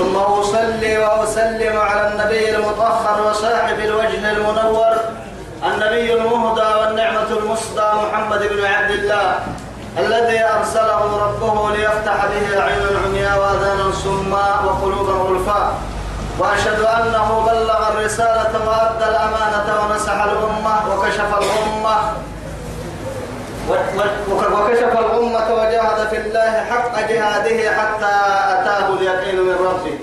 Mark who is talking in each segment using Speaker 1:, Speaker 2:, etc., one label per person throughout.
Speaker 1: ثم أصلي وأسلم على النبي المطهر وصاحب الوجه المنور النبي المهدى والنعمة المصدى محمد بن عبد الله الذي أرسله ربه ليفتح به العين العمياء وأذانا صماء وقلوبا غلفاء وأشهد أنه بلغ الرسالة وأدى الأمانة ونصح الأمة وكشف الأمة وكشف الأمة وجاهد في الله حق جهاده حتى أتاه اليقين من ربه.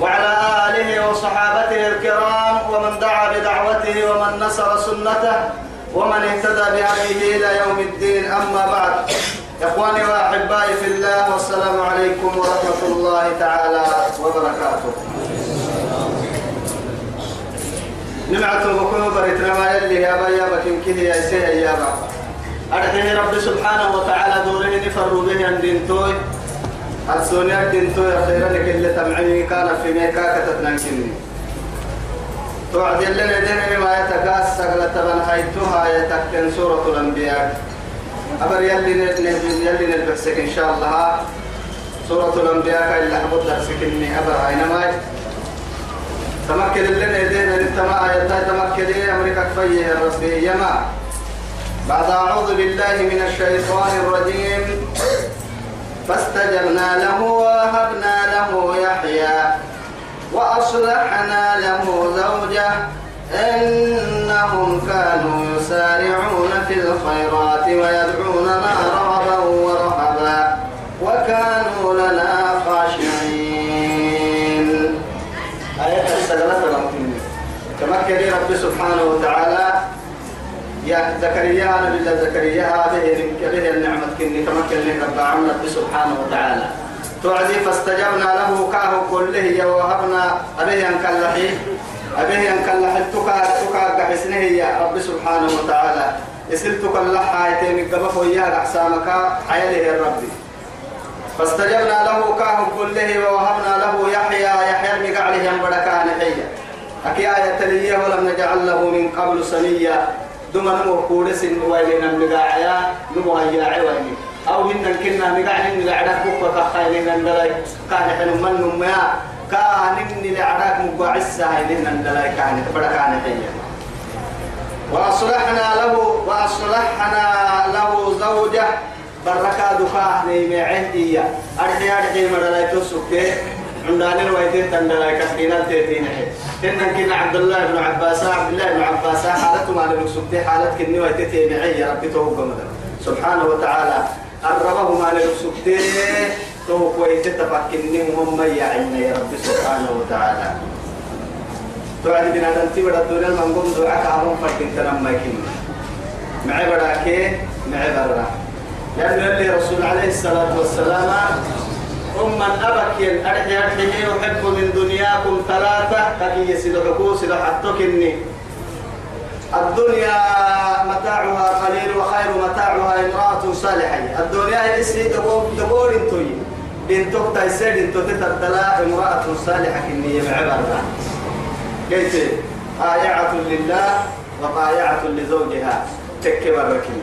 Speaker 1: وعلى آله وصحابته الكرام ومن دعا بدعوته ومن نصر سنته ومن اهتدى بهديه إلى يوم الدين. أما بعد إخواني وأحبائي في الله والسلام عليكم ورحمة الله تعالى وبركاته. نمعة بكم بريتنا ما يلي يا بيا بكم كده يا سيه يا بابا. أرحيه رب سبحانه وتعالى دوره نفروا به عن دينتوي. السونيا دينتوي خيرا لك اللي تمعني كان في ميكا كتتنكني توعد لنا دين ما يتقاس سقلة من يتكن سورة الأنبياء. أبر يلي يلي نلبسك إن شاء الله. سورة الأنبياء اللي حبط درسك إني أبر أينما تمكن لنا دين تمكن لي أمريكا كفيه يا ربي. يما بعد أعوذ بالله من الشيطان الرجيم. فاستجبنا له ووهبنا له يحيى وأصلحنا له زوجه. إنهم كانوا يسارعون في الخيرات ويدعوننا رغبا ورهبا وكانوا لنا خاشعين. آية السلامة تمكن رب سبحانه وتعالى يا زكريا نبي الله زكريا هذه به النعمة كني تمكن لك رب عمنا سبحانه وتعالى. توعدي فاستجبنا له كاه كله ووهبنا أبيه أن كلحي أبيه أن كلحي تكا تكا قحسنه يا رب سبحانه وتعالى. يسلتك اللحى يتيم قبف وياه أحسامك حياله الرب فاستجبنا له كاه كله ووهبنا له يحيى يحيى المقعله ينبركان حيا أكي آية ليه ولم نجعل له من قبل سنيا دم نمو كورس ويلنا مقاعيا نمو هيا عويني أو هن كنا مقاعد نقعدك بكرة خايلين ندلاي كان حلو من نميا. كان إني لعراك مقاعسة هيلين ندلاي كان فدا كان هيا وأصلحنا له وأصلحنا له زوجة. بركة دكاه نيمة عندي أرحي أرحي مدلاي تسوكي عندنا الويتين تندلا كسكينا تيتين إن كنا عبد الله بن عباس عبد الله بن عباس حالته ما نبغى سبتي حالة كني ويتين معي يا ربي توقع سبحانه وتعالى الربه ما نبغى سبتي توقع ويتين تفكني هم يعين يا ربي سبحانه وتعالى. توعد بنا دنتي ولا الدنيا المنقوم دعاء كارون فكين تنام ما يكين معي براكي معي برا. لأن اللي رسول عليه الصلاة والسلام ثم أبكي أرحي أرحي أحب من دنياكم ثلاثة. كي يسلحكو سلحتكني الدنيا متاعها قليل وخير متاعها امرأة صالحة. الدنيا إسي دبور انتوي. انتو تيسير انتو تتردلا امرأة صالحة كني معبرة كيف؟ آيعة لله وطايعة لزوجها. تكبر ركني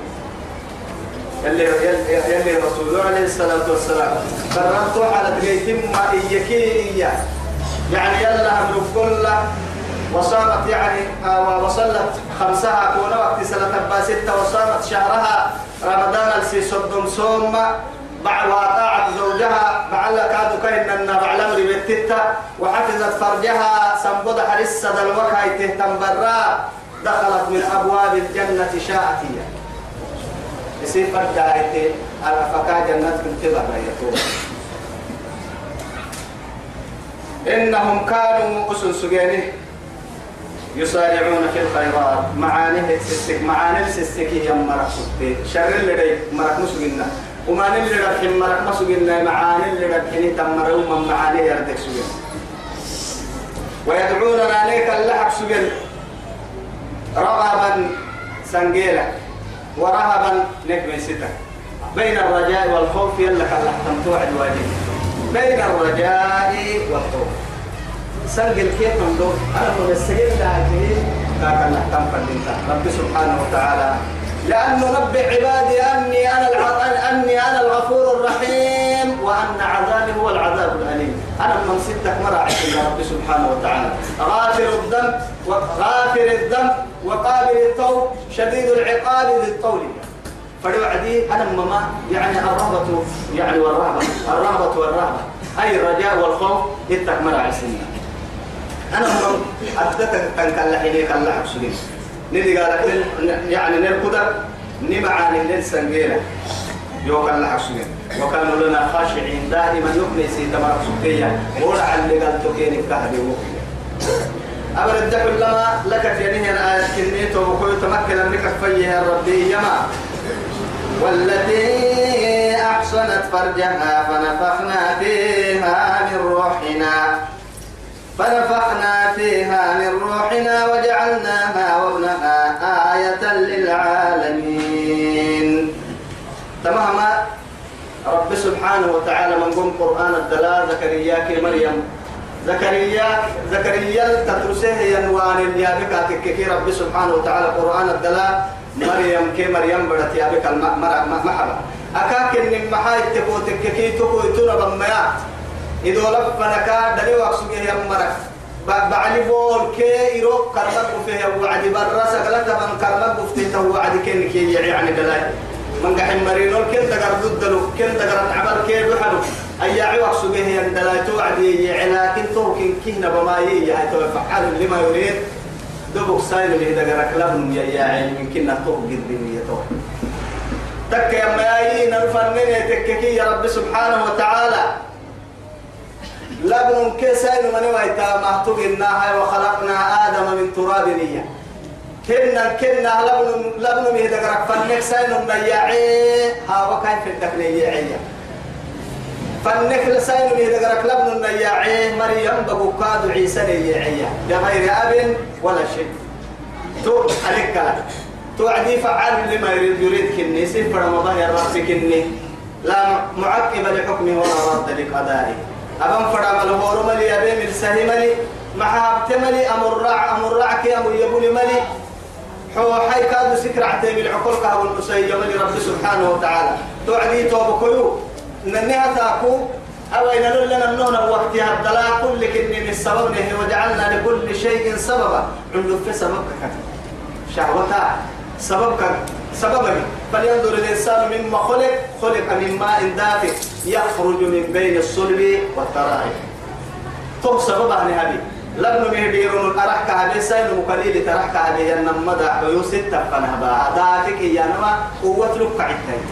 Speaker 1: يلي يلي رسول عليه الصلاة والسلام. قررت على تقيتم ما إيكي يعني يلا أمر كل وصامت يعني آه وصلت خمسها كون وقت سنة ستة وصامت شهرها رمضان السي صدم صوم بعد وطاعت زوجها بعد كادو كاين أن بعد أمر بتتا وحفظت فرجها سنبض حرس دلوكا تهتم برا. دخلت من أبواب الجنة شاءتية يصير فرد آيتي على فكا جنات كنت برا إنهم كانوا أسن سجانه يسارعون في الخيرات. معاني السك معاني السك هي مرق سكتي شر اللي دي مرق مسجنا وما نلي رح مرق مسجنا معاني اللي رح تمر وما معاني يردك سجنا ويدعون سجن رغبا سنجيلا ورهبا نكمل ستة. بين الرجاء والخوف يلا كلا توعد واجب. بين الرجاء والخوف. سنجل كيف من دور أنا من السجن لكن كاكا نحتم فالإنسان رب سبحانه وتعالى. لأن رب عبادي أني أنا أني أنا الغفور الرحيم وأن عذابي هو العذاب. الأليم أنا من ستك مرة عند رب سبحانه وتعالى. غافر الذنب وغافر الذنب وقابل التوب شديد العقاب ذي الطول فلوعدي أنا مما يعني الرهبة يعني والرهبة الرهبة والرهبة. أي الرجاء والخوف إتك مرة عسنا أنا من أتتك تنكال حينيك الله حبسولين ندي قالك يعني نركضك نمعاني للسنجيلة يوكا الله حبسولين وكانوا لنا خاشعين. دائما يبني سيدة مرة سكية. ورع اللي قال تكيني كهدي وكي أبر الدحل لما لك تينيه الآية كنيت وكوي تمكن أنك فيه ربي يما. والتي أحصنت فرجها فنفخنا فيها من روحنا. فنفخنا فيها من روحنا وجعلناها وابنها آية للعالمين. تمام رب سبحانه وتعالى من قم قرآن الدلاء زكريا كي مريم. زكريا زكريا تدرسه ينوان اليابك كي رب سبحانه وتعالى قرآن الدلاء مريم كي مريم بدت يابك المحبة أكاك إن محاي تكو تككي تكو يتونا بميا. إذا لفنكا دلي وقسوك يا مرك بعلي بول كي يرو كرمك فيه وعد برسك لك من كرمك فيه وعد كي يعني دلائي من قحم مرينول كن تقر ضدلو كن تقر عبر كي بحلو أي عوق سبه يندلا توعدي يعلا كن توكن كهنا بما يي هاي فعال لما يريد. دبوك سايل اللي دقر كلام يا يا من كنا توك قدني تو تك يا مايين الفنن تككي يا رب سبحانه وتعالى. لبن كسائل من ويتا مهتوقنا وخلقنا آدم من تراب نية. كنا كنا لبن لبن مه دقرك فنك سين النياعي ها وكيف الدكنياعي فنك لسين مه دقرك لبن النياعي مريم بقوكاد عيسى نياعي بغير أب ولا شيء. تو عليك كلام توعدي فعال لما يريد يريد كني. سفر رمضان يا رب كني. لا معقب لحكمه ولا رد لقضائه أبن فرام الهور ملي أبي من سهي ملي أمر رع أمر رع كي أمر يبولي ملي. حو حي كادو سكر عتيب العقول كهو القصي يمني رب سبحانه وتعالى. توعدي توب كيو. ننها تاكو. إن لنا النون وقت الدلاء كل كن من السبب وجعلنا لكل شيء سببا. عنده في سببك. شهوتا سببك. سببك فلينظر الإنسان مما خلق. خلق من ماء دافئ. يخرج من بين الصلب والترائب. تو سبب عن هذه لبن مهديرون أرحك هذه سين مقليل ترحك هذه النمضة ويوسد فنهبا ذاتك يا نما قوة لك عدتين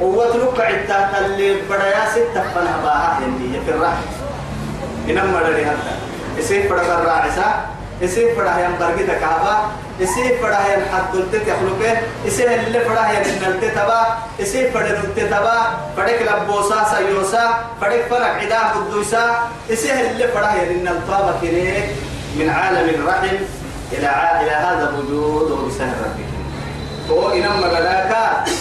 Speaker 1: قوة لك عدتا اللي بدايا ستة فنهبا هذه في الرحم. إنما مدري هذا. يصير بدأ الراعسة يصير بدأ يوم برقي تكابا يصير بدأ يوم حد دلت تخلقه يصير اللي بدأ يوم نلت تبا يصير بدأ نلت تبا بدأ كلاب بوسا سيوسا بدأ فرق عدا قدوسا يصير اللي بدأ يوم نلت كنيك من عالم الرحم إلى. إلى هذا الوجود وبسهر ربك تو إنما غداك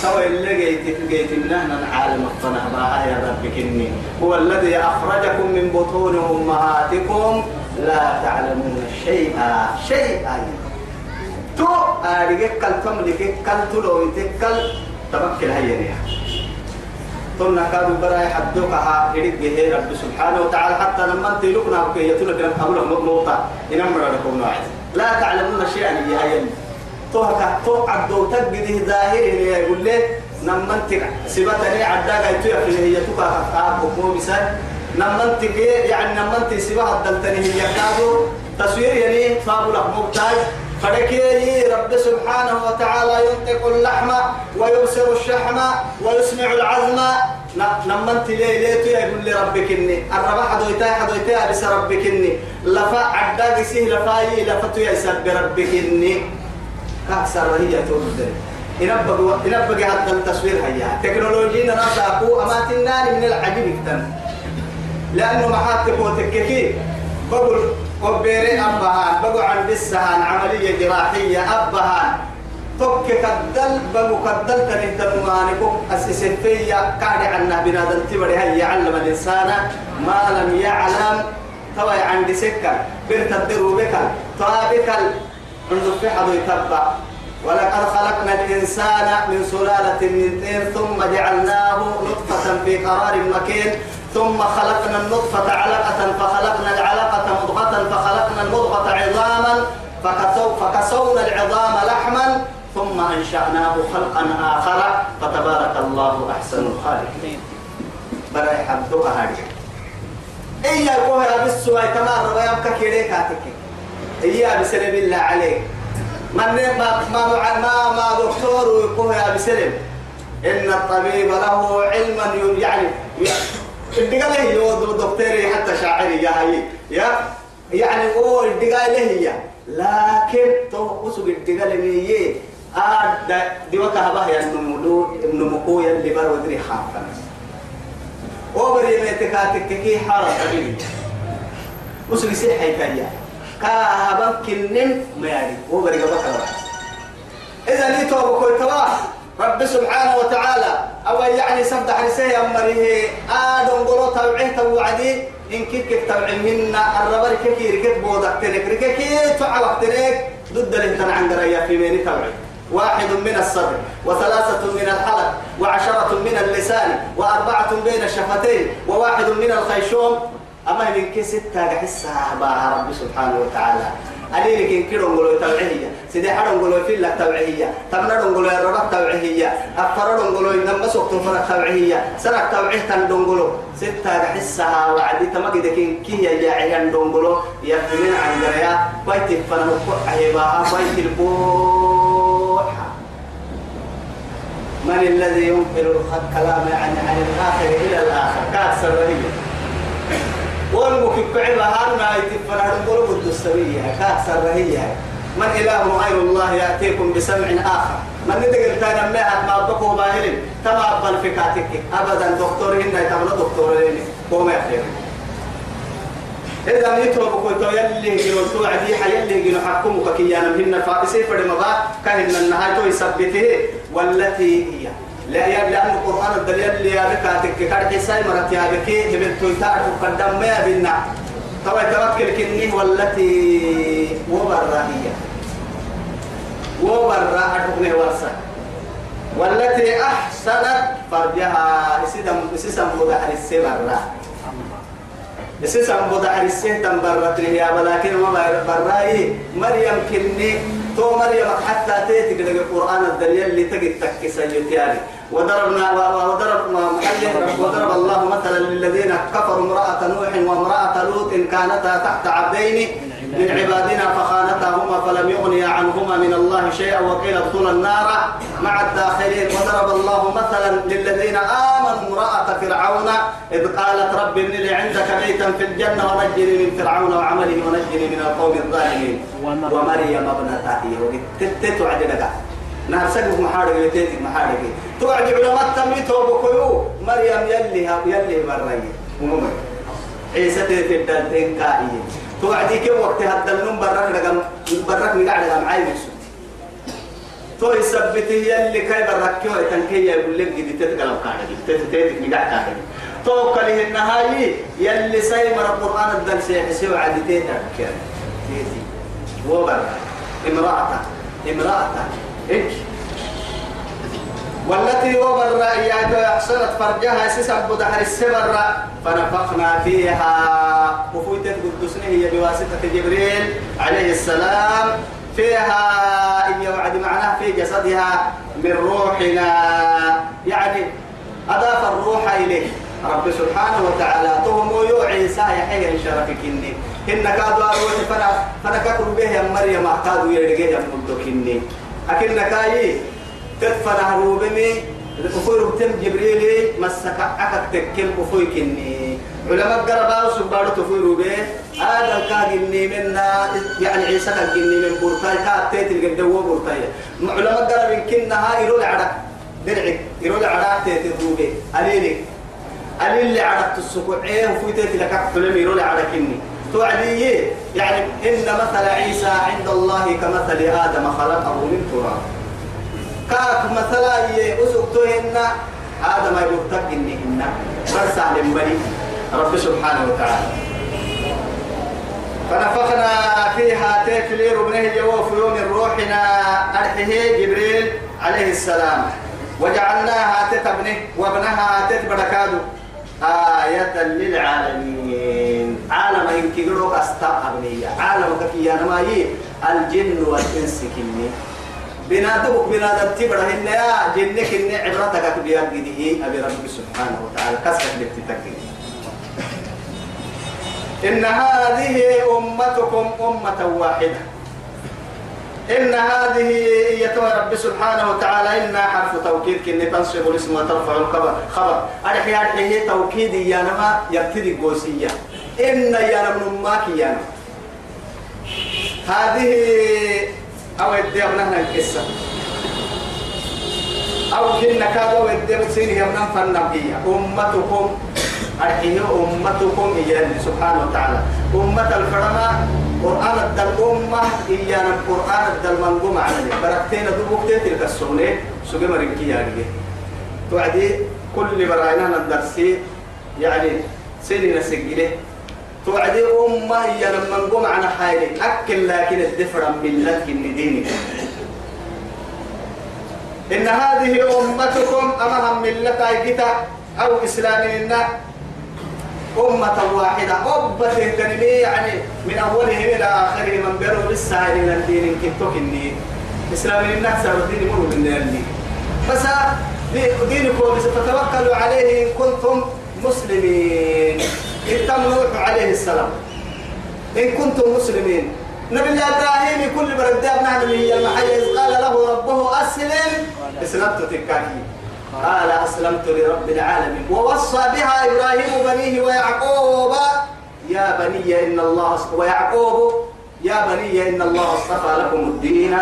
Speaker 1: تو اللي جيت جيت نحن عالم الطنه بها يا ربك إني هو الذي أخرجكم من بطون أمهاتكم لا تعلمون شيئا شيئا تو أرجع كل تملك كل تلو يتكل تبكل هيا تنا كانوا براي حدوك ها هديك به رب سبحانه وتعالى حتى لما بكي يتلك لك أقول لك موطا إنما رأيكم واحد لا تعلمون شيئا يا هيا تو هكا تو عدو تجده ظاهر يقول لي نمنتك سبتني عداك يتو يقول هي توكا كاكو مو مثال نمنتك يعني نمنتك سبها الدلتني. هي كادو تصوير يعني فابو لك مبتاج فلكي رب سبحانه وتعالى ينطق اللحم ويبصر الشحم ويسمع العظم نمنت لي ليتو يقول لي ربك إني. الربا حدويتا حدويتا بس ربك إني؟ لفا عداك سيه لفاي لفتو يسب ربك إني. أكثر هي تولد ينبغي ينبغي هذا التصوير هيا. تكنولوجيا ناس أكو أما تنان من العجيب كتن لأنه محاتك وتككي بقول وبيري أبهان بقوا عن بسهان عملية جراحية أبهان. توك كدل بقوا كدل تنهدم مانكو أسسفية كان عنا بنادم تبري. هي يعلم الإنسان ما لم يعلم. توي عندي سكة. بنت الدرو بك طابك عنده في حضو يتبع. ولقد خلقنا الإنسان من سلالة من طين ثم جعلناه نطفة في قرار مكين. ثم خلقنا النطفة علقة فخلقنا العلقة مضغة فخلقنا المضغة عظاما فكسو فكسونا العظام لحما ثم أنشأناه خلقا آخر. فتبارك الله أحسن الخالقين. برا يحبدوك هذه إيا قوها بالسواء تمام ويبكى كيريك هاتك إيا بسلم الله عليك. من ما ما ما ما دكتور يقوها بسلم إن الطبيب له علما يعني الدقالة هي دكتوري حتى شاعري يا هي يا يعني هو الدقالة هي لكن تو أسوق الدقالة هي آد ديوكا هباه يا نمولو نمكو يلي بر ودري خافا وبري ميتكاتك كي حارة قبيل أسوق سيحي كايا كاهبا كنن مياري وبري قبكا إذا لي توبة كوي رب سبحانه وتعالى أو يعني سبت حرسيه أمره آدم قلو توعيه توعدي إن كيك توعيهن الربر كيكي ركت بودك تنك رككي تعوك تنك ضد الإنتن عند ريا في مين توعي. واحد من الصدر وثلاثة من الحلق وعشرة من اللسان وأربعة بين الشفتين وواحد من الخيشوم أما من كي ستة حسها رب سبحانه وتعالى. أليك إن كيرو نقولوا توعية سيدي حرام نقولوا في لك توعية تمنا نقولوا يا رب توعية أفر نقولوا إن ما سوق تفرق توعية سرق توعية تنقولوا ستة حسها وعدي تمجد كين كي يا عيان نقولوا يفهمين عن جريا بيت فنان عيبها بيت البوحة. من الذي ينقل الكلام عن عن الآخر إلى الآخر؟ كأكثر رهيب والمك كعبة هارنا يتفرع قلوب الدستوية كأكثر رهية من إله غير الله يأتيكم بسمع آخر من ندق تانا مليحة ما بقوا باهلين تما أقبل في كاتك أبدا دكتور هنا يتعمل دكتور لين قوم يحير إذا نيتو بكو تو يلي جنو تو عدي حيلي جنو حكمك كيانا مهن فائسي فرمضا كهن النهاية يثبته والتي هي لا يا لأن القرآن الدليل اللي يا بك تككر حساي مرت يا بك هبل تويتار قدام ما بينا طبعا توكل كني والتي وبرا هي وبرا أتقني ورسا والتي أحسنت فرجها. اسم اسم مدحر السبرة اسم مدحر السهتم برت يا ولكن ما براي مريم كني. تو مريم حتى تيتي القرآن الدليل اللي تجد تكسي يتياري وضربنا وضرب وضرب الله مثلا للذين كفروا امرأة نوح وامرأة لوط كانتا تحت عبدين من عبادنا فخانتاهما فلم يغني عنهما من الله شيئا وقيل ادخلا النار مع الداخلين. وضرب الله مثلا للذين آمنوا امرأة فرعون إذ قالت رب ابن لي عندك بيتا في الجنة ونجني من فرعون وعمله ونجني من القوم الظالمين. ومريم ابنة هي. وقت تتعجلك نهر سقف محارق يتيتك محارق. توعد علماء تمي توبكيو مريم يلي يلي مريم. ومم عيسى في الدلتين كائن توعدي كم وقت هذا النوم برك رقم برك نقعد رقم عايز تو يثبت يلي كاي برك كيو تنكي يقول لك جدي تتكلم كاهي تتتيتك نقعد كاهي تو كله النهاية يلي سيمر القرآن الدل سيحسي وعدي تيتك تيتي وبرك. امرأة امرأة إنك والتي وبر رأيها أحسنت فرجها سسب بدحر السبر فنفخنا فيها. وفوت القدس هي بواسطة جبريل عليه السلام. فيها إن وعد معناه في جسدها من روحنا. يعني أضاف الروح إليه. رب سبحانه وتعالى تهم يو عيسى يحيى شرفك إني إن كادوا أروح فنا فنا كاكل به يا مريم كادوا يرجع يا مدك إني أكن كاي تدفن هروبمي الكفور بتم جبريل مسك أكك تكل كفوي كني. علماء قربا سبارو تفيروا به. هذا الكاد إني منا يعني عيسى كاد إني من بورتاي كاد تيت الجدو بورتاي. علماء قرب يمكنها يرول عرق درعك يرول عرق تيت الروبه أليلك أليل اللي عرقت السكوعين وفي تيت لك حلم يرول عرق إني. توعدي يعني إن مثل عيسى عند الله كمثل آدم خلقه من تراب. كاك مثلا أسقطهن آدم يبتك إنهن فرسع لمبني رب سبحانه وتعالى. فنفخنا فيها تكلير ابنه جوف يوم روحنا. أرحه جبريل عليه السلام. وجعلناها تتبنه. وابنها تتبركادو. آية للعالمين. عالم إن كيرو أستا أبنية. عالم كفيا نماي الجن والإنس كني. بنادبك بنادم تبره إن يا جنك إن عبرتك بيان قديه أبي ربك سبحانه وتعالى. كسر لبتتكني إن هذه أمتكم أمة واحدة. إن هذه يتوى رب سبحانه وتعالى إن حرف توكيد كني تنصب الاسم وترفع الخبر. خبر. أرحي أرحي توكيد يا نما يبتدي قوسية. إن يا نم ماك يا نم هذه أو يدي أبنها القصة أو كنا كادوا يدي بسيني يمنا فنبيا. أمتكم أرحيه أمتكم إياه سبحانه وتعالى. أمة الفرما قرآن الدل أمة إيانا قرآن الدل منقوم على بركتين دوبوكتين تلك السونة سوى مرنكي يعني توعدي كل براينا الدرسي يعني سيدنا سجله توعدي أمة إيانا منقوم على حالي أكل لكن الدفرة من لك دينك. إن هذه أمتكم أمام ملة أيكتا أو إسلامنا أمة واحدة. أبته تنمي يعني من أوله إلى آخره من بيرو لسه إلى الدين كتوك النين إسلام الناس الدين مروا من الدين بس دينكم فتوكلوا عليه إن كنتم مسلمين. إتم نوح عليه السلام. إن كنتم مسلمين. نبي الله إبراهيم كل برد ابن هي المحيز. قال له ربه أسلم. إسلمت تكاكي قال أسلمت لرب العالمين. ووصى بها إبراهيم بنيه ويعقوب. يا بني إن الله ويعقوب. يا بني إن الله اصطفى لكم الدين.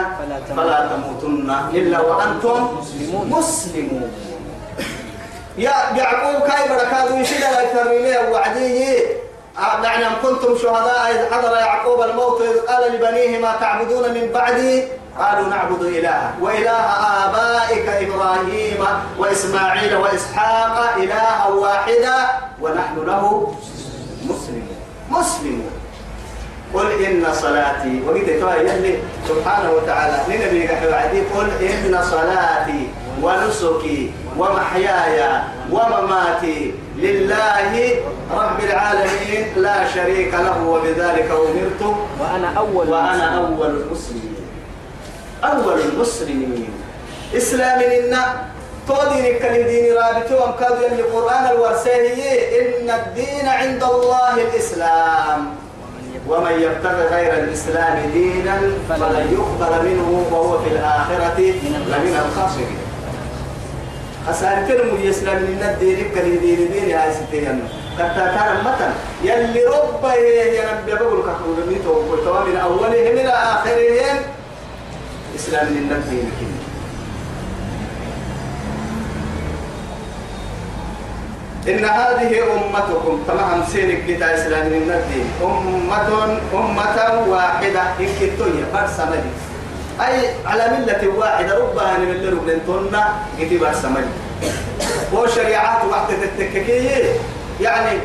Speaker 1: فلا تموتن إلا وأنتم مسلمون. يا يعقوب كاي بركاته يشيل لا يترمي وعديه يعني أن كنتم شهداء إذ حضر يعقوب الموت إذ قال لبنيه ما تعبدون من بعدي؟ قالوا نعبد إله وإله آبائك إبراهيم وإسماعيل وإسحاق إلها واحدا ونحن له مسلمون. مسلمون. قل إن صلاتي وقد يلي سبحانه وتعالى لنبي قل إن صلاتي. ونسكي ومحياي ومماتي لله رب العالمين لا شريك له وبذلك أمرت
Speaker 2: وأنا أول
Speaker 1: وأنا أول المسلمين. أول المسلمين. إسلام إن تودين كالدين رابطه ومكادوا يلي قرآن الورسيه إن الدين عند الله الإسلام. ومن يبتغي غير الإسلام دينا فلن يقبل منه وهو في الآخرة لمن الخاسرين. من يسلم من الدين كالدين دين دين هاي ستين كتا كان متن يلي رب يا رب يقول كفر ميتو من أولهم إلى آخرهم إسلام من الدين كله إن هذه أمتكم تمام سيرك لتا إسلام من الدين أمة أمة واحدة إن كنتم برسمدي أي على ملة واحدة ربها من اللي ربنا تونا كتب برسمدي وشريعات وقت التككية يعني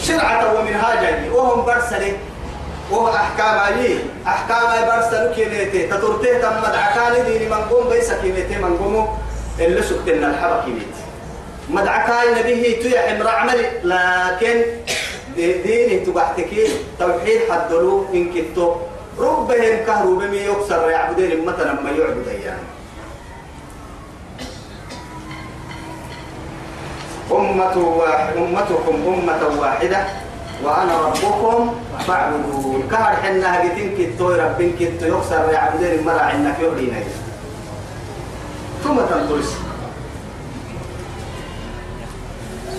Speaker 1: شرعة ومنهاجا وهم برسلي وهو أحكام علي أحكام أي برسلو كيميتي تطرته تم مدعكان ديني من قوم بيسا كيميتي من قوم اللي سكتنا الحبا كيميتي مدعكان نبيه تيح امرأ عملي. لكن ديني تبحتكي توحيد حدلو إن كتو ربهم كهرو بمي يكسر يعبدين مثلا ما يعبد أيام. أمة واحد أمتكم أمة واحدة وأنا ربكم فاعبدون. كهر حنا هجتين كتو ربين كتو يكسر يعبدين مرا عنك يهدينا ثم تنطلس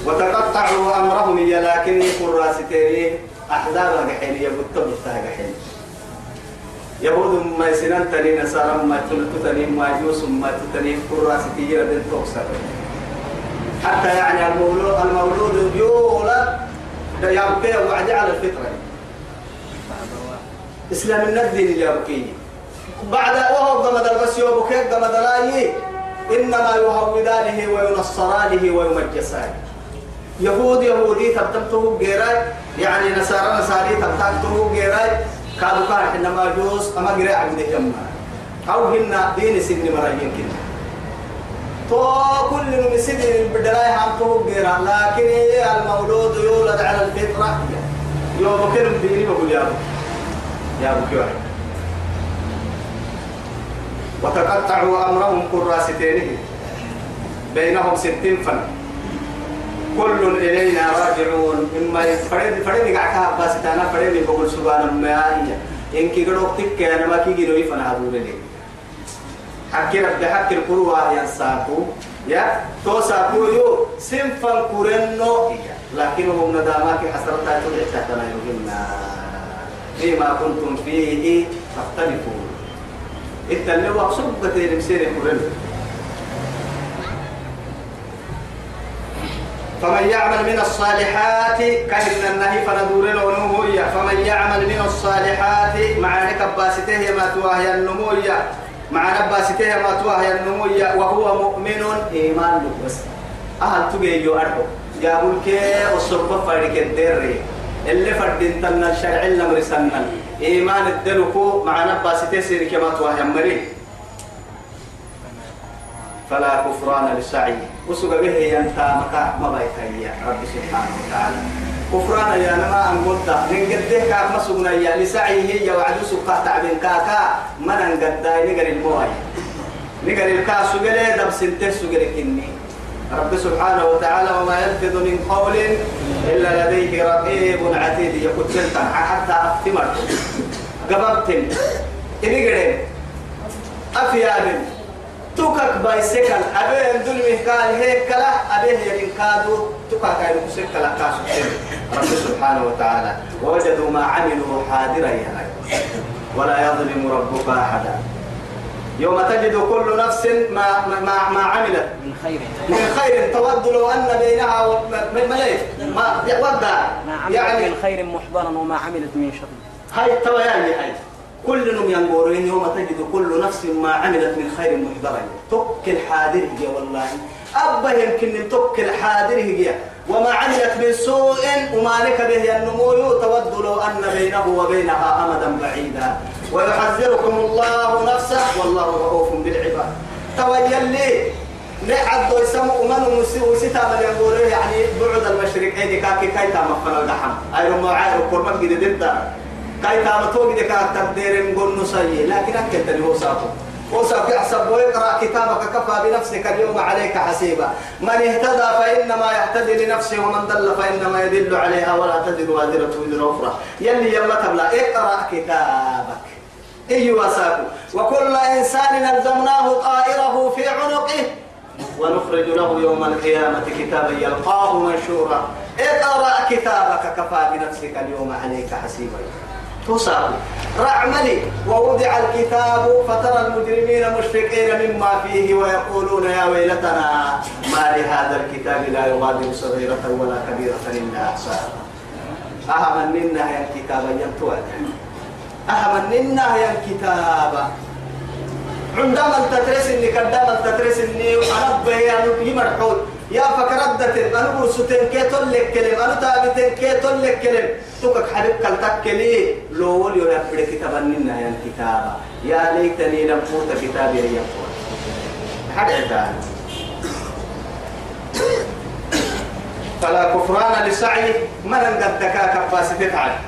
Speaker 1: وتقطعوا أمرهم لكن يكون راستيري أحزاب الحين يبتب التهجحين يهود ما يسنن تني نصارى ما تلتني ما يوس ما تتني كراستي يرد توكسر. حتى يعني المولود المولود يولد ده يبقى وعد على الفطرة. إسلام الدين اللي أبكي بعد وهو قمد البس يوبك قمد لاي إنما يهودانه وينصرانه ويمجسانه. يهود يهودي تبتبته جيراي يعني نصارى نصاري تبتبته جيراي كانوا كان إنما جوز أما جري عبد يما أو هن دين سن مرايين كده. تو كل نمسد بدلاي هم تو جيرا لكن المولود يولد على الفطرة. يوم كلم ديني بقول يا أبو. يا أبو كيوان. وتقطعوا أمرهم كراستين بينهم ستين فن. كل إلينا راجعون. إما فريد فريد قاعد بس أنا فريد بقول سبحان ما إن كي قدوك تك أنا ما كي جنوي هذول لي. حكي رب حكي القروة يا ساكو. يا؟ تو ساكو يو سنفن كورنو. لكنهم ندامك حسرتها تدعي تحتنا يوهمنا. فيما كنتم فيه تختلفون التلوى صبت المسير كورنو. فمن يعمل من الصالحات كهن النهي فندور له فمن يعمل من الصالحات مع نكباسته ما تواهي النموية مع نباسته ما تواهي النموية وهو مؤمن إيمان بس. أهل تجي جو أربو. يا بولك الصرف فارك الدري. اللي فردين تنا الشرع اللي مرسلنا إيمان الدلوكو مع نباسته سيرك ما تواهي مريه فلا كفران للسعي. وسوق به ينتا مكا ما بيتهيا رب سبحانه وتعالى. كفران يا نما أن قلت من قده كاك مسوقنا يا. لسعيه يا وعد سقا تعبين كاكا. من أن قد نقر الموعي نقر الكاس سقلي دب سنته سقلي كني. رب سبحانه وتعالى وما يلفظ من قول إلا لديه رقيب عتيد. يقول سلطان. حتى أفتمر قببتن إني قرين أفيا تكك بايسكال أبين دل مهكال هيك كلا أبيه يلين كادو تكك كاين مسكال كاسو رب سبحانه وتعالى ووجدوا ما عملوا حاضرا ولا يظلم ربك أحدا يوم تجد كل نفس ما ما ما عملت
Speaker 2: من خير
Speaker 1: من خير تود لو ان بينها ما ودع
Speaker 2: ما عملت
Speaker 1: يعني
Speaker 2: من خير محضرا وما عملت من شر
Speaker 1: هاي التوياني هاي كل نم ينظرين يوم تجد كل نفس ما عملت من خير محضرا تك الحاضر هي والله. أبا يمكن تك الحاضر هي. وما عملت من سوء وما لك به النمو. تود لو أن بينه وبينها أمدا بعيدا. ويحذركم الله نفسه. والله رؤوف بالعباد. تويلي نعد يسمو من وستا من يقول يعني بعد المشرقين كاكي كايتا مفنا الدحم أيرو ما عايرو كرمك جديد كاي تامتو بدك تقدير نقول نسي لكن أكيد اللي هو ساقو وساق يحسب ويقرأ كتابك كفى بنفسك اليوم عليك حسيبا. من اهتدى فإنما يهتدي لنفسه ومن دل فإنما يدل عليها ولا تزر وازرة وزر أخرى. يلي يلا تبلا اقرأ كتابك. أيها ساقو وكل إنسان ألزمناه طائره في عنقه ونخرج له يوم القيامة كتابا يلقاه منشورا. اقرأ كتابك كفى بنفسك اليوم عليك حسيبا. تصاب رعملي ووضع الكتاب فترى المجرمين مشفقين مما فيه ويقولون يا ويلتنا ما لهذا الكتاب لا يغادر صغيرة ولا كبيرة إلا أحصاها. أهم منا يا الكتاب ينتوى. أهم منا يا الكتاب. عندما تترس اني قدام تترس اني أنا بهي يمرحول يا فكردت أنا برستين كي تلك كلم أنا تابتين كي تلك كلم. تكك حبيب كل تكلي لو ولي ولا بد كتابنا يا الكتاب يا ليتني لم فوت كتابي يا فوت حد فلا كفران لسعي. من قد دكاك فاسدت عنه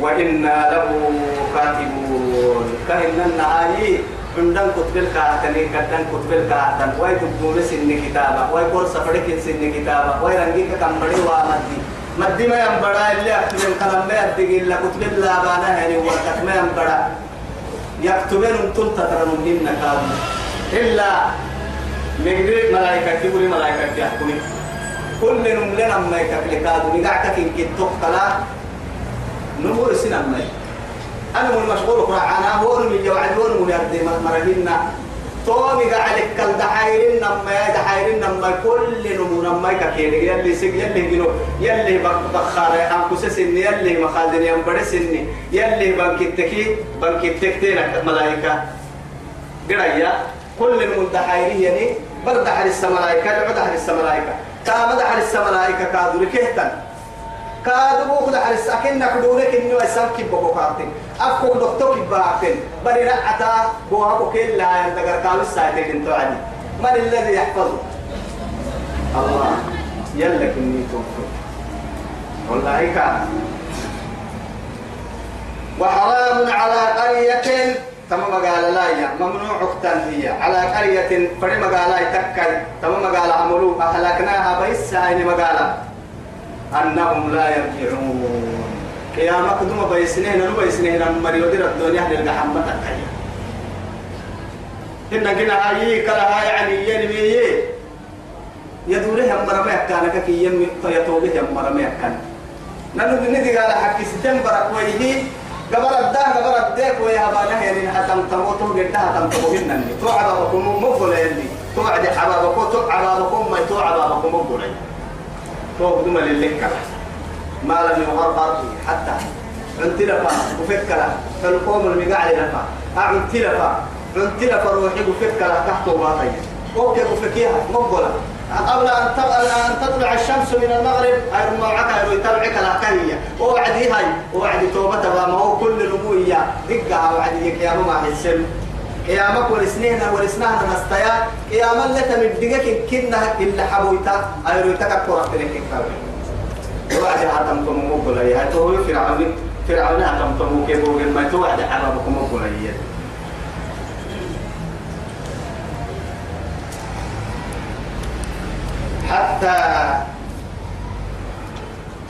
Speaker 1: وإنا له كاتبون. كهن النهاية عندن كتب الكاتني كدن كتب الكاتن واي تبدون سن كتابة واي كور سفرك سن كتابة واي رنجيك كم بدي وامدي. مدي ما ينبڑا اللي أكتب الكلام ما يدقي إلا كتب الله بانا يعني ورقت ما ينبڑا يكتبين أنتم تترنون هن كام إلا مقدر ملايكة كبري ملايكة يحكمي كل نملنا ما يكفل كادو نقعك إن كنتوك كلا نمو سنة مي أنا من مشغول قرآن هو من يوعد هو من يرد مرهنا تومي قاعدك كل دحايرين نما دحايرين نما كل نمو نما كثير يلي سج يلي جنو يلي بق بخار أنكوس سن يلي مخادن يوم بدر سن يلي بنكتكي بنكتكتين ملايكة. قرية كل نمو دحايرين يعني. برد حرس الملائكة لعد حرس الملائكة كامد حرس الملائكة كادوا لكهتن كادو بوخد حرس. أكن نقدونك إنه يسام كيبو كاتين أفكو دكتور كيباكين بري رعتا بوها بوكيل لا ينتقر كاوي الساعتين انتو عدي. من الذي يحفظه؟ الله. يلا كني توفر والله كان وحرام على قرية. تم مقالة لا يا. ممنوع هي. على قرية فري مقالة تكاي تم مقالة عملوا أهلكناها بيس عين مقالة أنهم لا يرجعون. قيامة قدوم بيسنين نو بيسنين؟ مريو دير الدنيا نلقى حمة تكاي إن قلنا هاي كلا هاي يعني ينمي يدوره هم مرمى كانك كي يم فيتوبه هم مرمى كان. نحن ندي قال حكي ستمبر كويه قبل الده قبل الديك ويا بانا يعني حتم تموتوا قد حتم تموتوا تو عبابكم مقبل اللي. تو عد عبابكم تو عبابكم ما تو عبابكم مقبل تو بدون للك ما لم يغرر حتى انت لفا وفكر فالقوم المقاعد لفا. أعنت لفا عنت لفا روحي وفكر تحت وباطي أوكي وفكيها مقبلة. قبل أن تطلع الشمس من المغرب أي معك أي يتبعك الأكهية وعدي هاي وعدي توبة ما هو كل نبوية دقة وعدي قيامة مع السن قيامك ورسنين ورسناها نستيا. قيامة اللي تمدقك كنا إلا حبويتا. أي رويتك الكرة في لك وعدي هاتم تمو مقبلة هاي تو فرعون فرعون هاتم تمو كيبو ما توعد حبابكم مقبلة حتى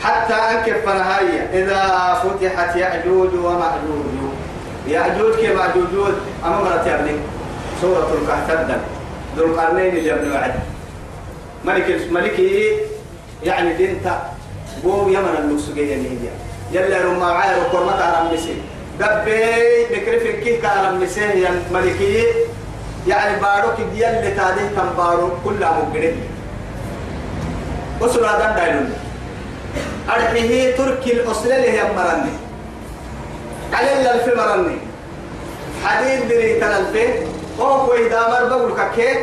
Speaker 1: حتى أنكف نهاية. إذا فتحت يأجوج ومأجوج. يأجوج كمأجوج أما مرت يعني سورة الكهف ذو القرنين اللي ابن وعد. ملك ملكي يعني دينتا. بو يمن اللوكسوجية هي. يلا رما عاير وكرمة على مسي دبي بكرف كيه على مسي ملكي يعني باروك ديال لتاديه تنبارو بارو كلها مقرد وصل هذا دايلون أرحيه تركي الأصل اللي هي مرني على الف مرني. حديد بري تلالفه هو كوي دامر بقول كake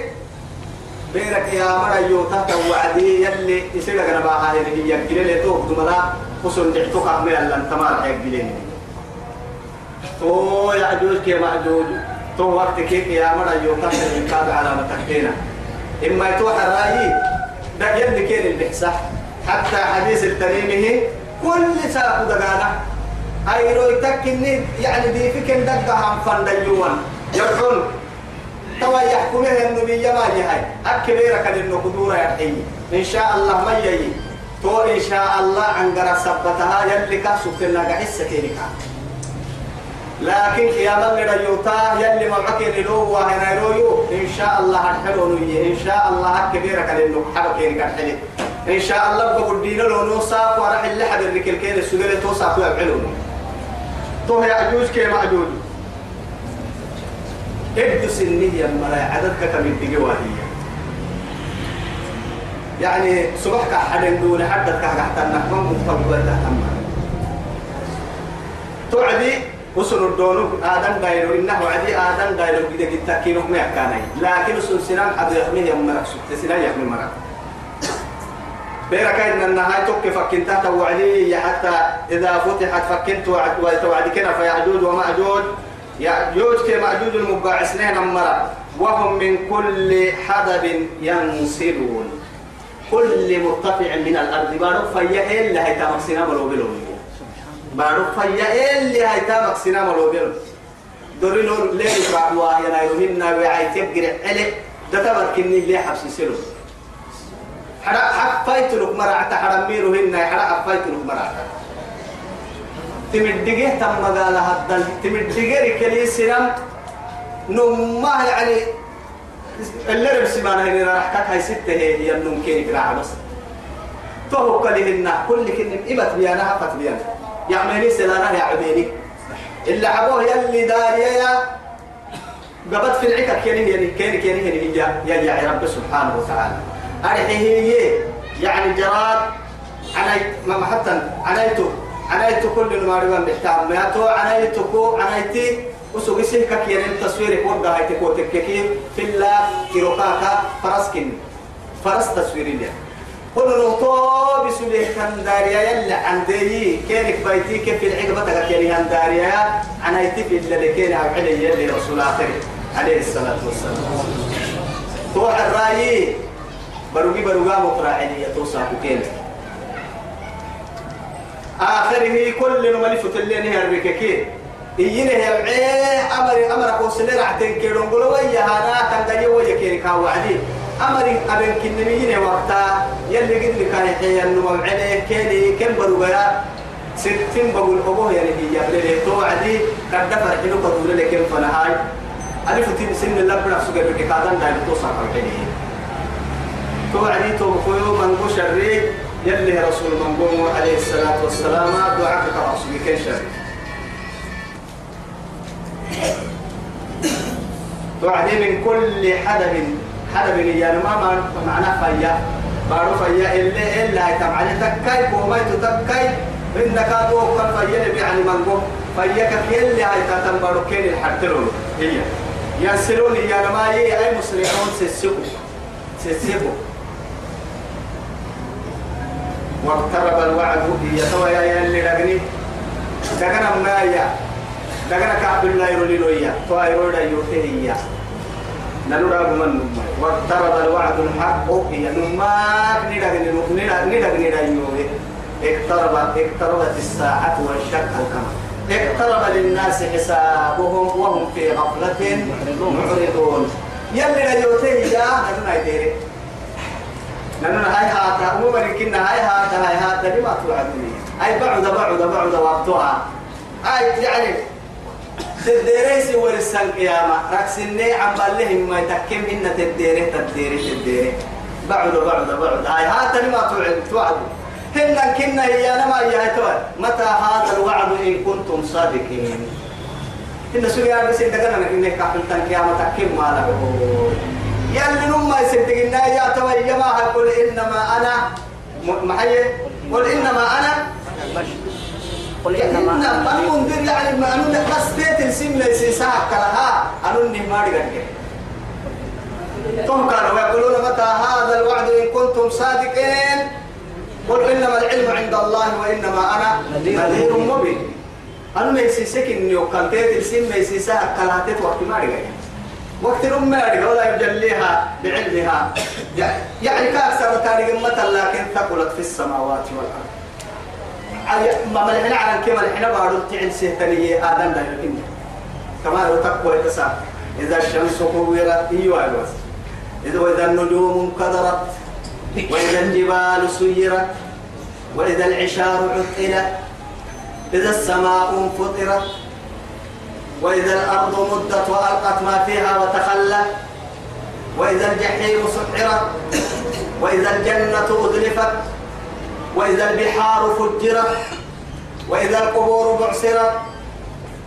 Speaker 1: بيرك يا مرا يوتا توعدي يلي يصير أنا اللي هي كده اللي تو دملا وصل دعتك عمل لن تمار حق بلين تو يعجوز كي معجوز. تو وقت كيف يا مرا يوتا تكاد على متكتينا إما يتوحى رأيي ده يلي كين البحسة حتى حديث التريمه. كل ساق دقانا. هاي روي تكني يعني دي فكن دقا هم فن ديوان يرحون. توا يحكمه النبي ما هاي. أكبر كان إنه قدورة يحيي إن شاء الله ما يجي. تو إن شاء الله عن قرا سبتها يلي كاسو كنا قحسة كينيكا لكن يا من يوتا يلي معك لو وهنا يلو إن شاء الله حلو إن شاء الله كبيرة كان إنه حلو إن شاء الله بقول دينا لو نوصاف وراح اللي حد الركل كين السجل توصاف ويبعلون تو يعجوز كي معجوز ابدو سنية مرا عددك كم الدقوة يعني صبحك حد دون حدك حتى النحو مفتوى تهتم توعدي وصل الدونو آدم دايرو إنه عدي آدم كده كده كينو ما كاني لكن سنان حد مرق سبت سنان يحمي مرق بيرك إن النهاية تك فكنت توعدي حتى إذا فتحت فكنت وتوعد كنا فيعجوج ومأجوج يأجوج كمأجوج المبقى سنين مرة وهم من كل حدب ينسلون كل مرتفع من الأرض. بارو فيا إلا هيتا مقسنا ملو بلو بارو فيا اللي هاي تامك سينما لو بيرو دوري نور ليه بعوا يا نايروهن وعاي تبقر عليه. ده تبر كني اللي حبس سيرو حرا حفايت لك مرعت حرميرو هن حرا حفايت لك مرعت تمدقه تم قال هدل. تمدقه ركلي سينم نمه يعني اللي ربسي ما نهي راح هاي ستة هي النوم كيني كراعة بس. فهو كلهن كل كلمة إبت بيانا حفت بيانا. يعملي سلانا يا عبيني اللي عبوه يلي داريا يا قبض في العكا كيني يعني كيني كيني هي يا يا رب سبحانه وتعالى. أرحيه يعني جراد عنيت ما حتى عنيته عنيت كل ما ربنا بحتام ما تو عنيتكو عنيتي وسوي سهك كيان تصوير كود هاي تكو تككي في الله كيروكاكا فرسكن. فرس تصوير ليه كل نوتو بسوله كان داريا يلا عندي. كينك بيتي كيف العقبة تكيني عن داريا عنيتي في اللي كيني عقلي يلي رسول آخر. عليه الصلاة والسلام. توح الرأي. بروجي بروجا مقراعي يتوصى كيني آخره كل نملي فتلين هي الرككين إينه يبعيه أمر أمر قوسلين عتين كيرون قلوا ويا هانا تنقل ويا كيري كاو وعدي أمر أبن كنميين وقتا يلي قد لك هي النمو عليه كيري كم بروغيا ستين بقول أبوه يعني هي يبلي تو عدي قد دفر حلو قدول لكن فنهاي ألف تين سن الله بنا سوق الركادان دايل توصل عليه تو عدي تو بقولوا من بشري يلي رسول من عليه الصلاة والسلام دعاك كرسول كين شر توعدي من كل حدب حدب يعني ما معناه فيا بارو فيا إلا إلا يتم عليه تكاي كومي تكاي إنك أبو كان فيا نبي يعني من فيا كفي اللي هاي تتم بارو كين الحرتلون. هي. ينسلون يعني ما يي أي مسلمون سيسيبو. سيسيبو. واقترب الوعد هي توا يا اللي لغني دغنا ما يا دغنا كعب الله يرولي لويا. توا يرودا يوته هي نلورا من واقترب الوعد الحق هي نماك ندغني ندغني ندغني اقترب اقتربت الساعة وانشق القمر. اقترب للناس حسابهم وهم في غفلة معرضون. يلي لا يوته يا نحن نايديري لأن هاي هاتا مو كنا هاي هاتا هاي هاتا لما توعدني أي بعد بعد بعد وقتها. أي يعني تدريسي ورسال قيامة. ركسني عم بالهم ما يتكم إن تدري تدري تدري. بعد بعد بعد. هاي هاتا لما توعد توعد هن كنا هي أنا ما هي متى هذا الوعد إن كنتم صادقين؟ إن سوريا بس إنت كنا إنك كافل تنكيامة تكم ما له يلي نما يصدقنا يا توي يا ما قل انما أنا محي قل انما أنا
Speaker 2: قل انما
Speaker 1: أنا منذر يعني ما أنا بس بيت السم ليس ساعة كلها. أنا ما ادري ثم كانوا يقولون متى هذا الوعد إن كنتم صادقين؟ قل انما العلم عند الله وانما أنا نذير مبين. أنا ما يسيسك اني وكان بيت السم ليس ساعة كلها. تتوقف ما ادري وقت رمى ولا يجليها بعلمها. يعني كأكثر تاريخ مثلا لكن ثقلت في السماوات والأرض. ما ملحنا على كما لحنا بارو تعين سيتني آدم ده يمكن. كما لو تقوى إذا الشمس كورت أيوة الوس إذا وإذا النجوم انكدرت وإذا الجبال سيرت وإذا العشار عطلت إذا السماء انفطرت وإذا الأرض مدت وألقت ما فيها وتخلت وإذا الجحيم سحرت وإذا الجنة أذلفت وإذا البحار فجرت وإذا القبور بعثرت.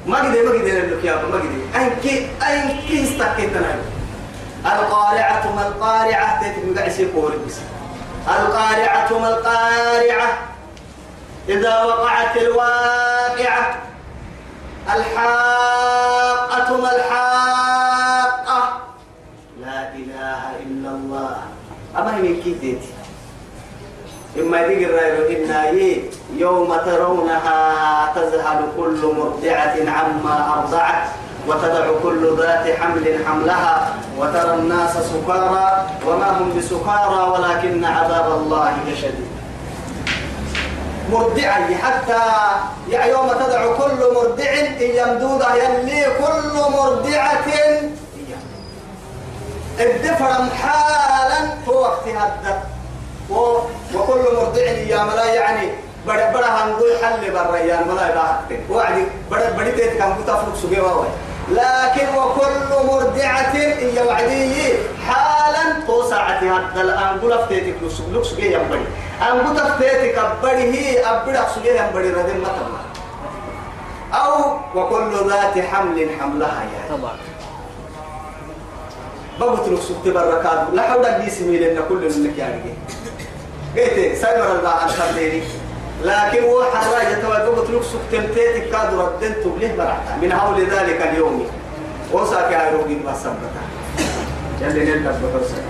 Speaker 1: ما قدر ما قدر لك يا ما قدر أنكي أنكي استكيتنا القارعة ما القارعة؟ تتبقى عسي بس القارعة ما القارعة؟ إذا وقعت الواقعة الحاقة ما الحاقة لا إله إلا الله. أما هي من كيدتي إما يدق الرأي إنا يوم ترونها تذهل كل مرضعة عما أرضعت وتدع كل ذات حمل حملها وترى الناس سكارى وما هم بسكارى ولكن عذاب الله شديد. مرضعا حتى يوم تدع كل مرضع يمدودة يلي كل مرضعة الدفر حالا هو وقت هذا وكل مرضع يا ملا يعني بڑا بڑا هنقول حل بالريان ملا يباحك وعدي بڑا بڑي تيت كان كتافلك سجوا واي لكن وكل مرضعة هي وعدي حالا تو ساعتي. هذا الآن قول افتيتك لك سجوا ينبري أن قول افتيتك أبري هي أبري سجوا ينبري ردم مطمع أو وكل ذات حمل حملها يعني
Speaker 2: طبعا
Speaker 1: بقت لك سكت بركات. لا حول دي سميل إن كل منك رجال قلت سايمر الله عن خليني لكن هو حراجة توقفت لك سكتمتين كاد ردنت له برعتا من هول ذلك اليوم. وساك يا روجي ما سبتا يلي نلقى بحرسك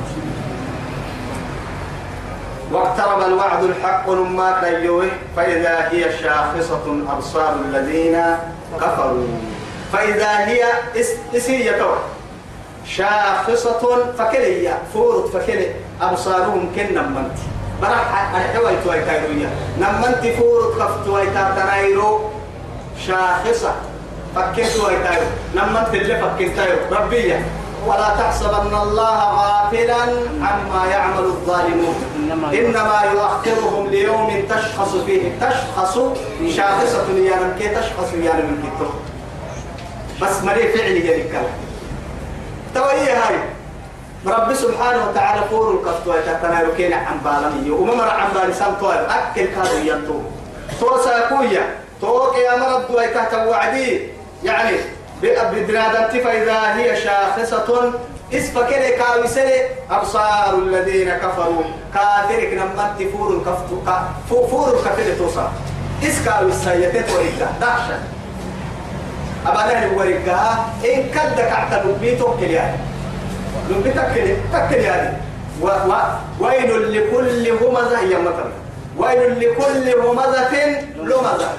Speaker 1: واقترب الوعد الحق لما كيوه فإذا هي شاخصة أبصار الذين كفروا. فإذا هي اسية شاخصة فكلية فورت فكلي أبصارهم كن نمنت. برح الحوي توي تايرويا نمنت فورت كفت توي تايرو شاخصة فكنت توي تايرو. نمنت اللي فكنت تايرو. ربية. ولا تحسبن الله غافلا عما يعمل الظالمون.
Speaker 2: إنما
Speaker 1: يؤخرهم ليوم تشخص فيه. تشخص شاخصة يا كي تشخص يا من كتب بس مري فعلي يا الكلام توي هاي؟ رب سبحانه وتعالى فور الكفتوى تتنايرو كينا عن بالمي. وممر عن بالسان طوال. أكل كادو ينتو. توسا كويا توك يا مرد دوي تحت وعدي يعني بدنادنت فإذا هي شاخصة اسفكر كاوسل أبصار الذين كفروا. كافرك نمت فور الكفتو فور الكفتو توسا اسكاوسا يتتوريك دهشة أبدا ورقها إن كدك اعتدوا بيتو كليان لبي تكلي تكلي هذه و و ويل لكل همزة هي مثلا ويل لكل همزة لمزة.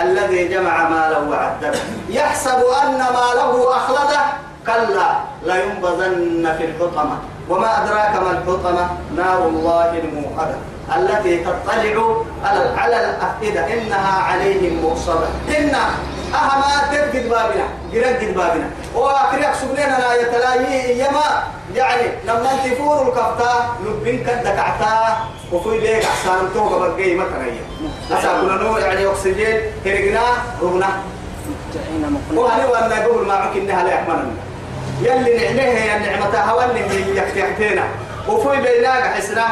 Speaker 1: الذي جمع ماله وعدده. يحسب أن ماله أخلده. كلا لا ينبذن في الحطمة. وما أدراك ما الحطمة؟ نار الله الموقدة. التي تطلع على على الأفئدة. إنها عليهم مؤصدة. إن أهما تبقد بابنا قرقد بابنا. وأكريك سبلنا لا يتلاهي يما. يعني لما تفور الكفتا لبين كدك عتا وفي بيك أحسان توقع بقي مثلا أساكنا نو يعني أكسجين هرقنا رغنا وهني وأنا يقول معك إنها لا يحملنا يلي نعنيه يا نعمة هوانه يكتحتنا. وفي بيناك حسنا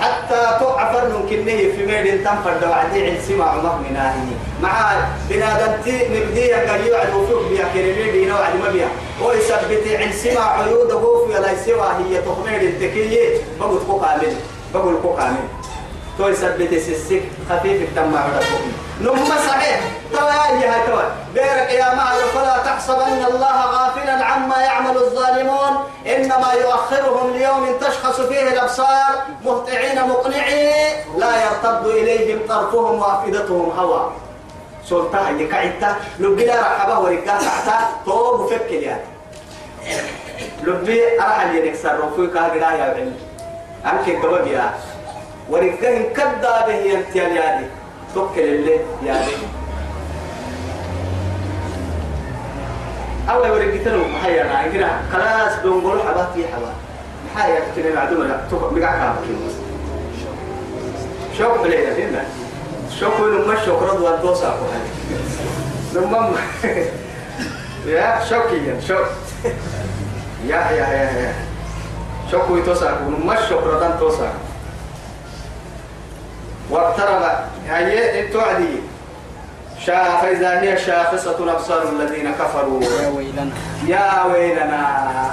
Speaker 1: حتى تعفر كنه في ميل تنفر وعدي عن سمع مهمنا هي مع بنادمتي نبدي قال يوعد وفوق بيا كريمي بينا وعد ما بيا. ويثبت عن سمع عيود وفي لا سوى هي تخمير التكية بقول كوكامل بقول كوكامل تو يثبت سسك خفيف التمع ودكم نم صحيح. توا يا توا بيرك يا معه فلا تحسبن الله غافلا عما يعمل الظالمون إنما يؤخرهم ليوم تشخص فيه الأبصار مهطعين مقنعين لا يرتد إليهم طرفهم وأفئدتهم هوى. سلطان يكعتا لبلا رحبه ورقا تحتا طوب فكر يعني لبي أرحل ينكسر رفوك هكذا يا علم أنك قبل يا. ورقا كدا به ينتيال يعني توكل اللي يعني. أول ورقتنا محيا أنا كده خلاص بنقول حبات في حبات. محيا كتير معدومة. لا توقع بقع كام شوف بلينا هنا شوف لما شكرا دوان توسع لما يا شوكي شوك. يا يا يا يا. شوكو يتوسع لما شكرا دوان توسع واقترب هي التوعدي شا فإذا هي شاخصة أبصار الذين كفروا.
Speaker 2: يا ويلنا.
Speaker 1: يا ويلنا.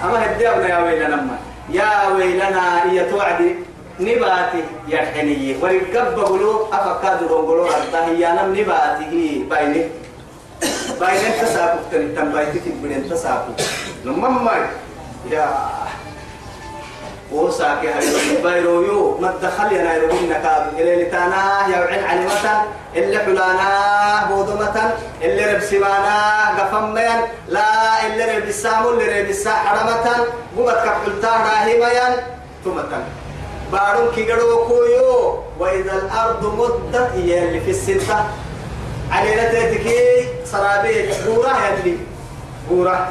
Speaker 1: أما هدينا يا ويلنا ما يا ويلنا هي توعدي. نباتي يرحني ورقب بقولوا أفكاد رونقولوا رده هي نم نباتي بايني بايني تساقط تنتم بايتي تبين تساقط لما ما يا وساك هاي بايرو يو ما تدخل يا نايرو إنك إلى لتانا يا وعين علمة اللي حلانا بودمة اللي رب سمانا قفمين. لا اللي رب السامو اللي رب السا حرمة قمت كفلتا راهمين ثم بارون كيغرو كويو. وإذا الأرض مدت هي اللي في السنة علينا تأتيكي سرابي بورا يلي بورا.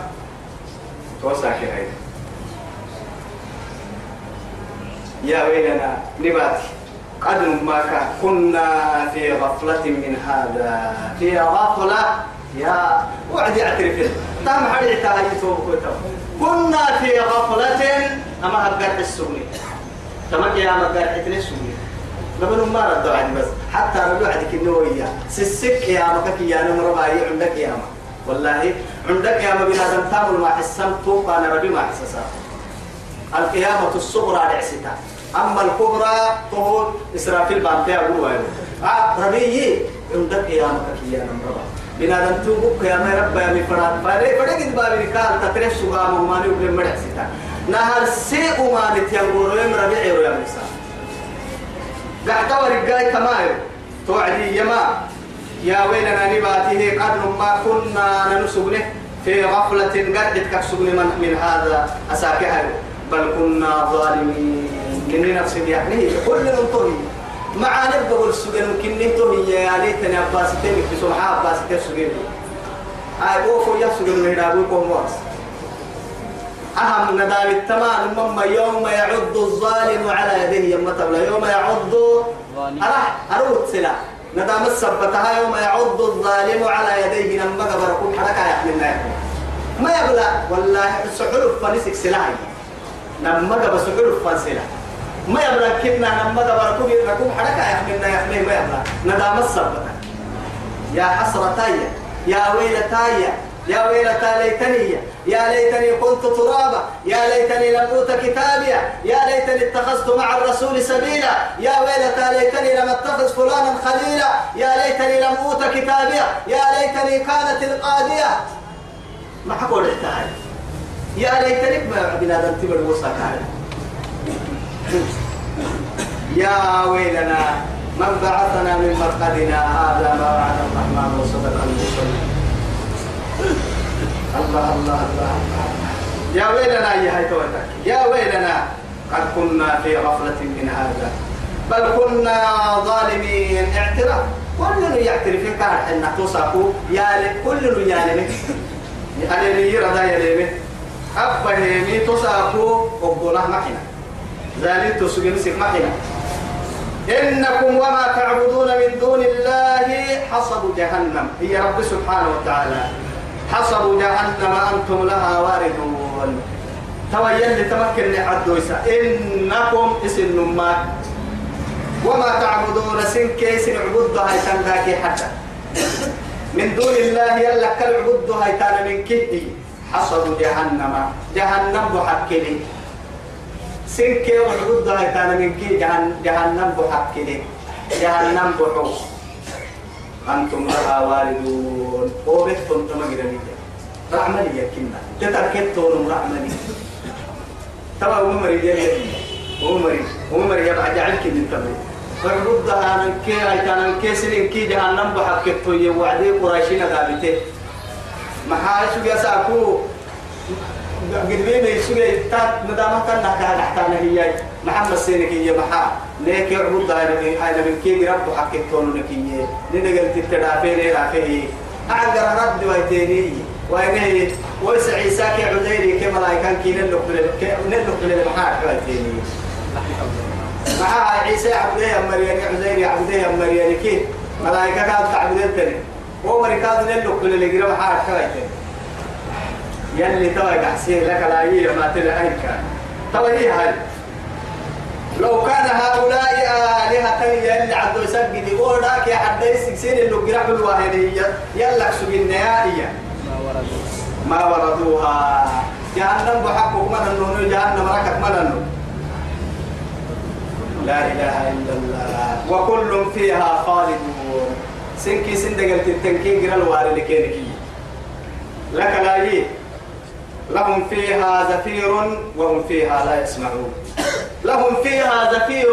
Speaker 1: توساك هاي. يا ويلنا نباتي قد ما كنا في غفلة من هذا. في غفلة؟ يا وعد تم حديث هاي كنا في غفلة. أما هبقى السوني تمام يا ما قال حتى السوني لما ما ردوا عن بس. حتى ردوا عندك النوية سسك يا مكك يا نمر باي عندك يا ما والله عندك يا ما بنادم تامل ما حسن توقع أنا ربي ما حسسا. القيامة الصغرى لعستا. أما الكبرى فهو إسرافيل بانتيا أبوه آه ربيي عندك قيامة كي نمرا بنا دم توبك يا ما رب يا مفرات فلي فلي قد بابي كان تتريش سوغا مهماني وبلي مرحستا نهار سيء ما نتيانغورو يم ربيعي يا مسا قاعد ورقاي كمايو توعدي يما يا ويلنا نباته قد ما كنا ننسبنه في غفلة قد كسبن من, من هذا أساكها بل كنا ظالمين. كني نفسي يعني كل نطهي مع نبقى السجن كني تهي. يا ليتني أباس تيمك في سمحة أباس تسجن هاي أوفو يسجن من أبوكم واس. أهم ندام التمام. مما يوم يعض الظالم على يديه. يما تبلا يوم يعض أرح أروت سلا. ندام السبتها. يوم يعض الظالم على يديه. نما قبركم حركة يحملنا ما يبلا والله سحر فنسك سلاحي. نما قبر سحر فنسلا. ما يبلا كنا نما قبركم يركم حركة يحملنا يحمل ما يبلا ندام السبتها يا حسرتاي يا ويلتاي يا ويلتى ليتني يا ليتني كنت ترابا يا ليتني لم أوت كتابيا يا ليتني اتخذت مع الرسول سبيلا يا ويلتى ليتني لم أتخذ فلانا خليلا يا ليتني لم أوت كتابيا يا ليتني كانت القاضية. ما حقول يا ليتني ما بنادم تبر وسكاي يا ويلنا من بعثنا من مرقدنا هذا ما وعد الرحمن وصدق المرسلين الله الله الله يا ويلنا يا هاي يا ويلنا قد كنا في غفلة من هذا. بل كنا ظالمين. اعتراف. كل يعترف كان ان توصفوا يا كل يا لمك يعني اللي يرى ذا يلمك أبا هيمي توصفوا قبوله مكنا ذلك تسجن سك مكنا إنكم وما تعبدون من دون الله حصب جهنم. هي رب سبحانه وتعالى. حصب جهنم أنتم لها واردون. تويل لتمكن لعدوسا إنكم اسم نمات وما تعبدون سن كيس عبد هاي تنلاكي حتى. من دون الله يلا كل عبد هاي تانا من كدي حصب جهنم. جهنم بحكلي سن كي عبد هاي تانا من كي جهنم بحكلي جهنم بحو أنتم لها واردون. وبتكم تمجرني رحمني يا كنا تتركتون رحمني ترى عمر يا عمر عمر يا بعد عنك من تبري فردها أنا كي كان كي سنين كي جهنم بحكتو يوعدي قريشين قابته ما حاجة يا ساكو قد بينا يسوي تات ندامة كان نحكي نحتانا هي محمد سينك هي محا ليك يعبد من هاي من كي رب حكيتون نكية لنقل تتدافين رافيه أعجر رد ويتيني وينه ويس عيسى كي عزيري كما لا كان كي نلق نلق للمحا ويتيني محا عيسى عبديه مريم عزيري عبديه مريم كي ملائكة كانت تعبدين تاني ومريكاد نلق للمحا ويتيني يلي توا يحسين لك لا هي ما تلا كان. توا هي هاي. لو كان هؤلاء آلهة يلي عدو يسجد يقول لك يا حد يسكسين اللي قرأ الواحدية يلا سجن نهائيا ما وردوها. جهنم بحقه من النون جهنم ركب من النون لا إله إلا الله. وكل فيها خالدون. سنكي سندقل تتنكي قرأ الواحدة لك لا هي لهم فيها زفير وهم فيها لا يسمعون. لهم فيها زفير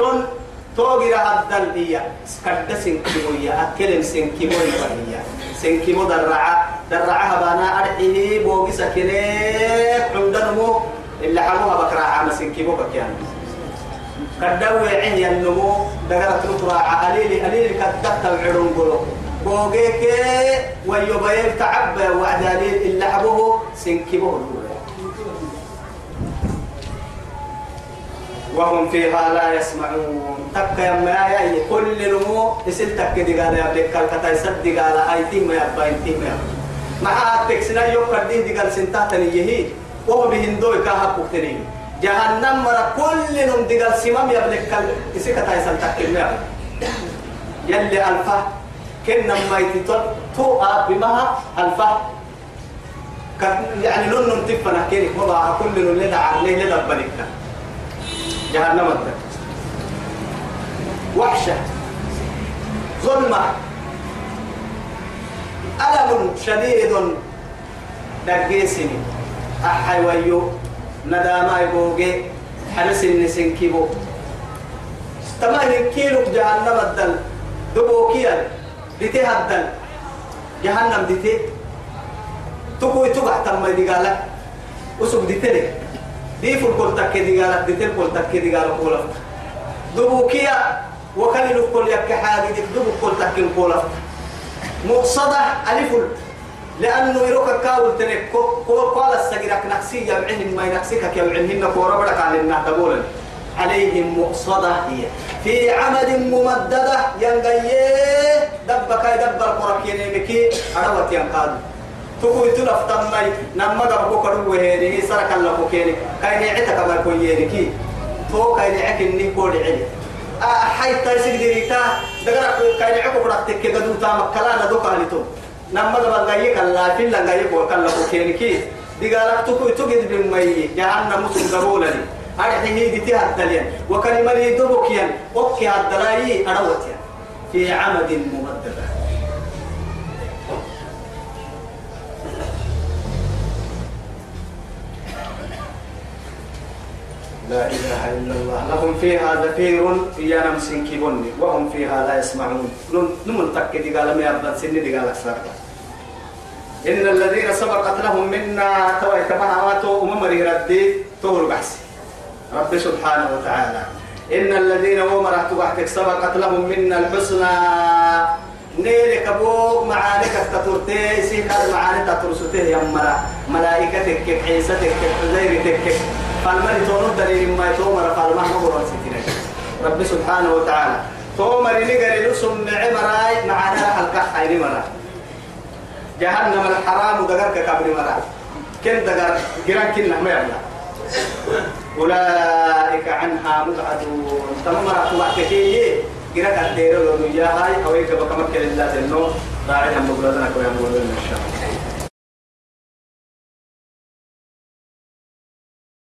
Speaker 1: توغر الدل هي كرد سنكيموية أكل سنكيموية هي سنكيمو درعة درعها بانا أرحيه بوغي سكينيك عندنمو اللي حموها بكرا عام سنكيمو بكيان. كردو عين النمو دقرت نطرع أليلي أليلي كدت العرون قلو. بوغيك ويبين تعب وعدالين اللي حبوه سنكيمو وهم فيها لا يسمعون. تك يا ما يا كل نمو يسل تك دي قال يا بلك كتا يسد دي قال أي تي ما يبا انتي ما مع تكسنا يوكر دي دي قال سنتا تنيه وهو بهندوي كها كوكتني جهنم مرة كل نم دي قال سمام يا بلك يسل كتا يسل تك ما يلي ألفا. كنا ما يتطل تو بما ألفا. يعني لون تفنا. كيرك وضع كل لون لدع عليه لدع بلك جهنم الدك وحشة. ظلمة. ألم شديد دقيسني أحي ويو. نداما يبوغي. حرس النسين كيبو تمام كيلو جهنم الدل دبوكيا ديتي هدل جهنم ديتي. تقوي تقع تم دي قالك وسوق ديتي دي فل كل تك دي قالك ديتي كل تك دي قالك ولا دبوكيا وكان كل يك حاجة دبو كل تك كل مقصدة ألف لأنه يروك كاول تنك كو قال السجرك نقسي يبعهن ما ينقسك يبعهن كورا بدك على النهدبولا عليهم مقصدة هي. في عمد ممددة ينقي دبك دب القرى كينيمكي أروت ينقاد تقول تلف تمي نما دبكو كرو وهيني سرك الله كيني كاين عتك ما كوينيكي تو كاين عكني كوري علي حي تايسك ديريتا دغرا كاين عكو قراتك كدو تام كلانا دوكا لتو نما دبا غاي كلا في لا غاي كو كلا كينيكي دغالك تقول تجد بمي جهنم مسلم قبولني أرحيه دي تها الدليل وكلمة لي دبكيا أوكي الدلاي أروتيا في عمد ممددة لا إله إلا الله. لهم فيها زفير يا نمسين كيبوني وهم فيها لا يسمعون. نمن تكدي قال ما يبدأ سني دي قال أكثر. إن الذين سبقت لهم منا توي واتوا أمم ردي تهر بحسي رب سبحانه وتعالى. إن الذين أمرت وحدك سبقت لهم منا الحسنى. نيلك أبوك معانك تطرتي سيكار معاني تطرسته يا مرا. ملائكتك عيستك حزيرتك. فالمري تونو دليل ما يتومر مبرون ستين رب سبحانه وتعالى. تومر نقر لسم عمراي معانا حلقة حين مرا. جهنم الحرام دقرك كبر مرا. كن دقر جران كنا ما يبلا أولئك عنها مبعدون. تمام وقتك جرك الدير لو يا هاي أو يك بكمك لله إنه راعي هم بقولنا كوي هم بقولنا إن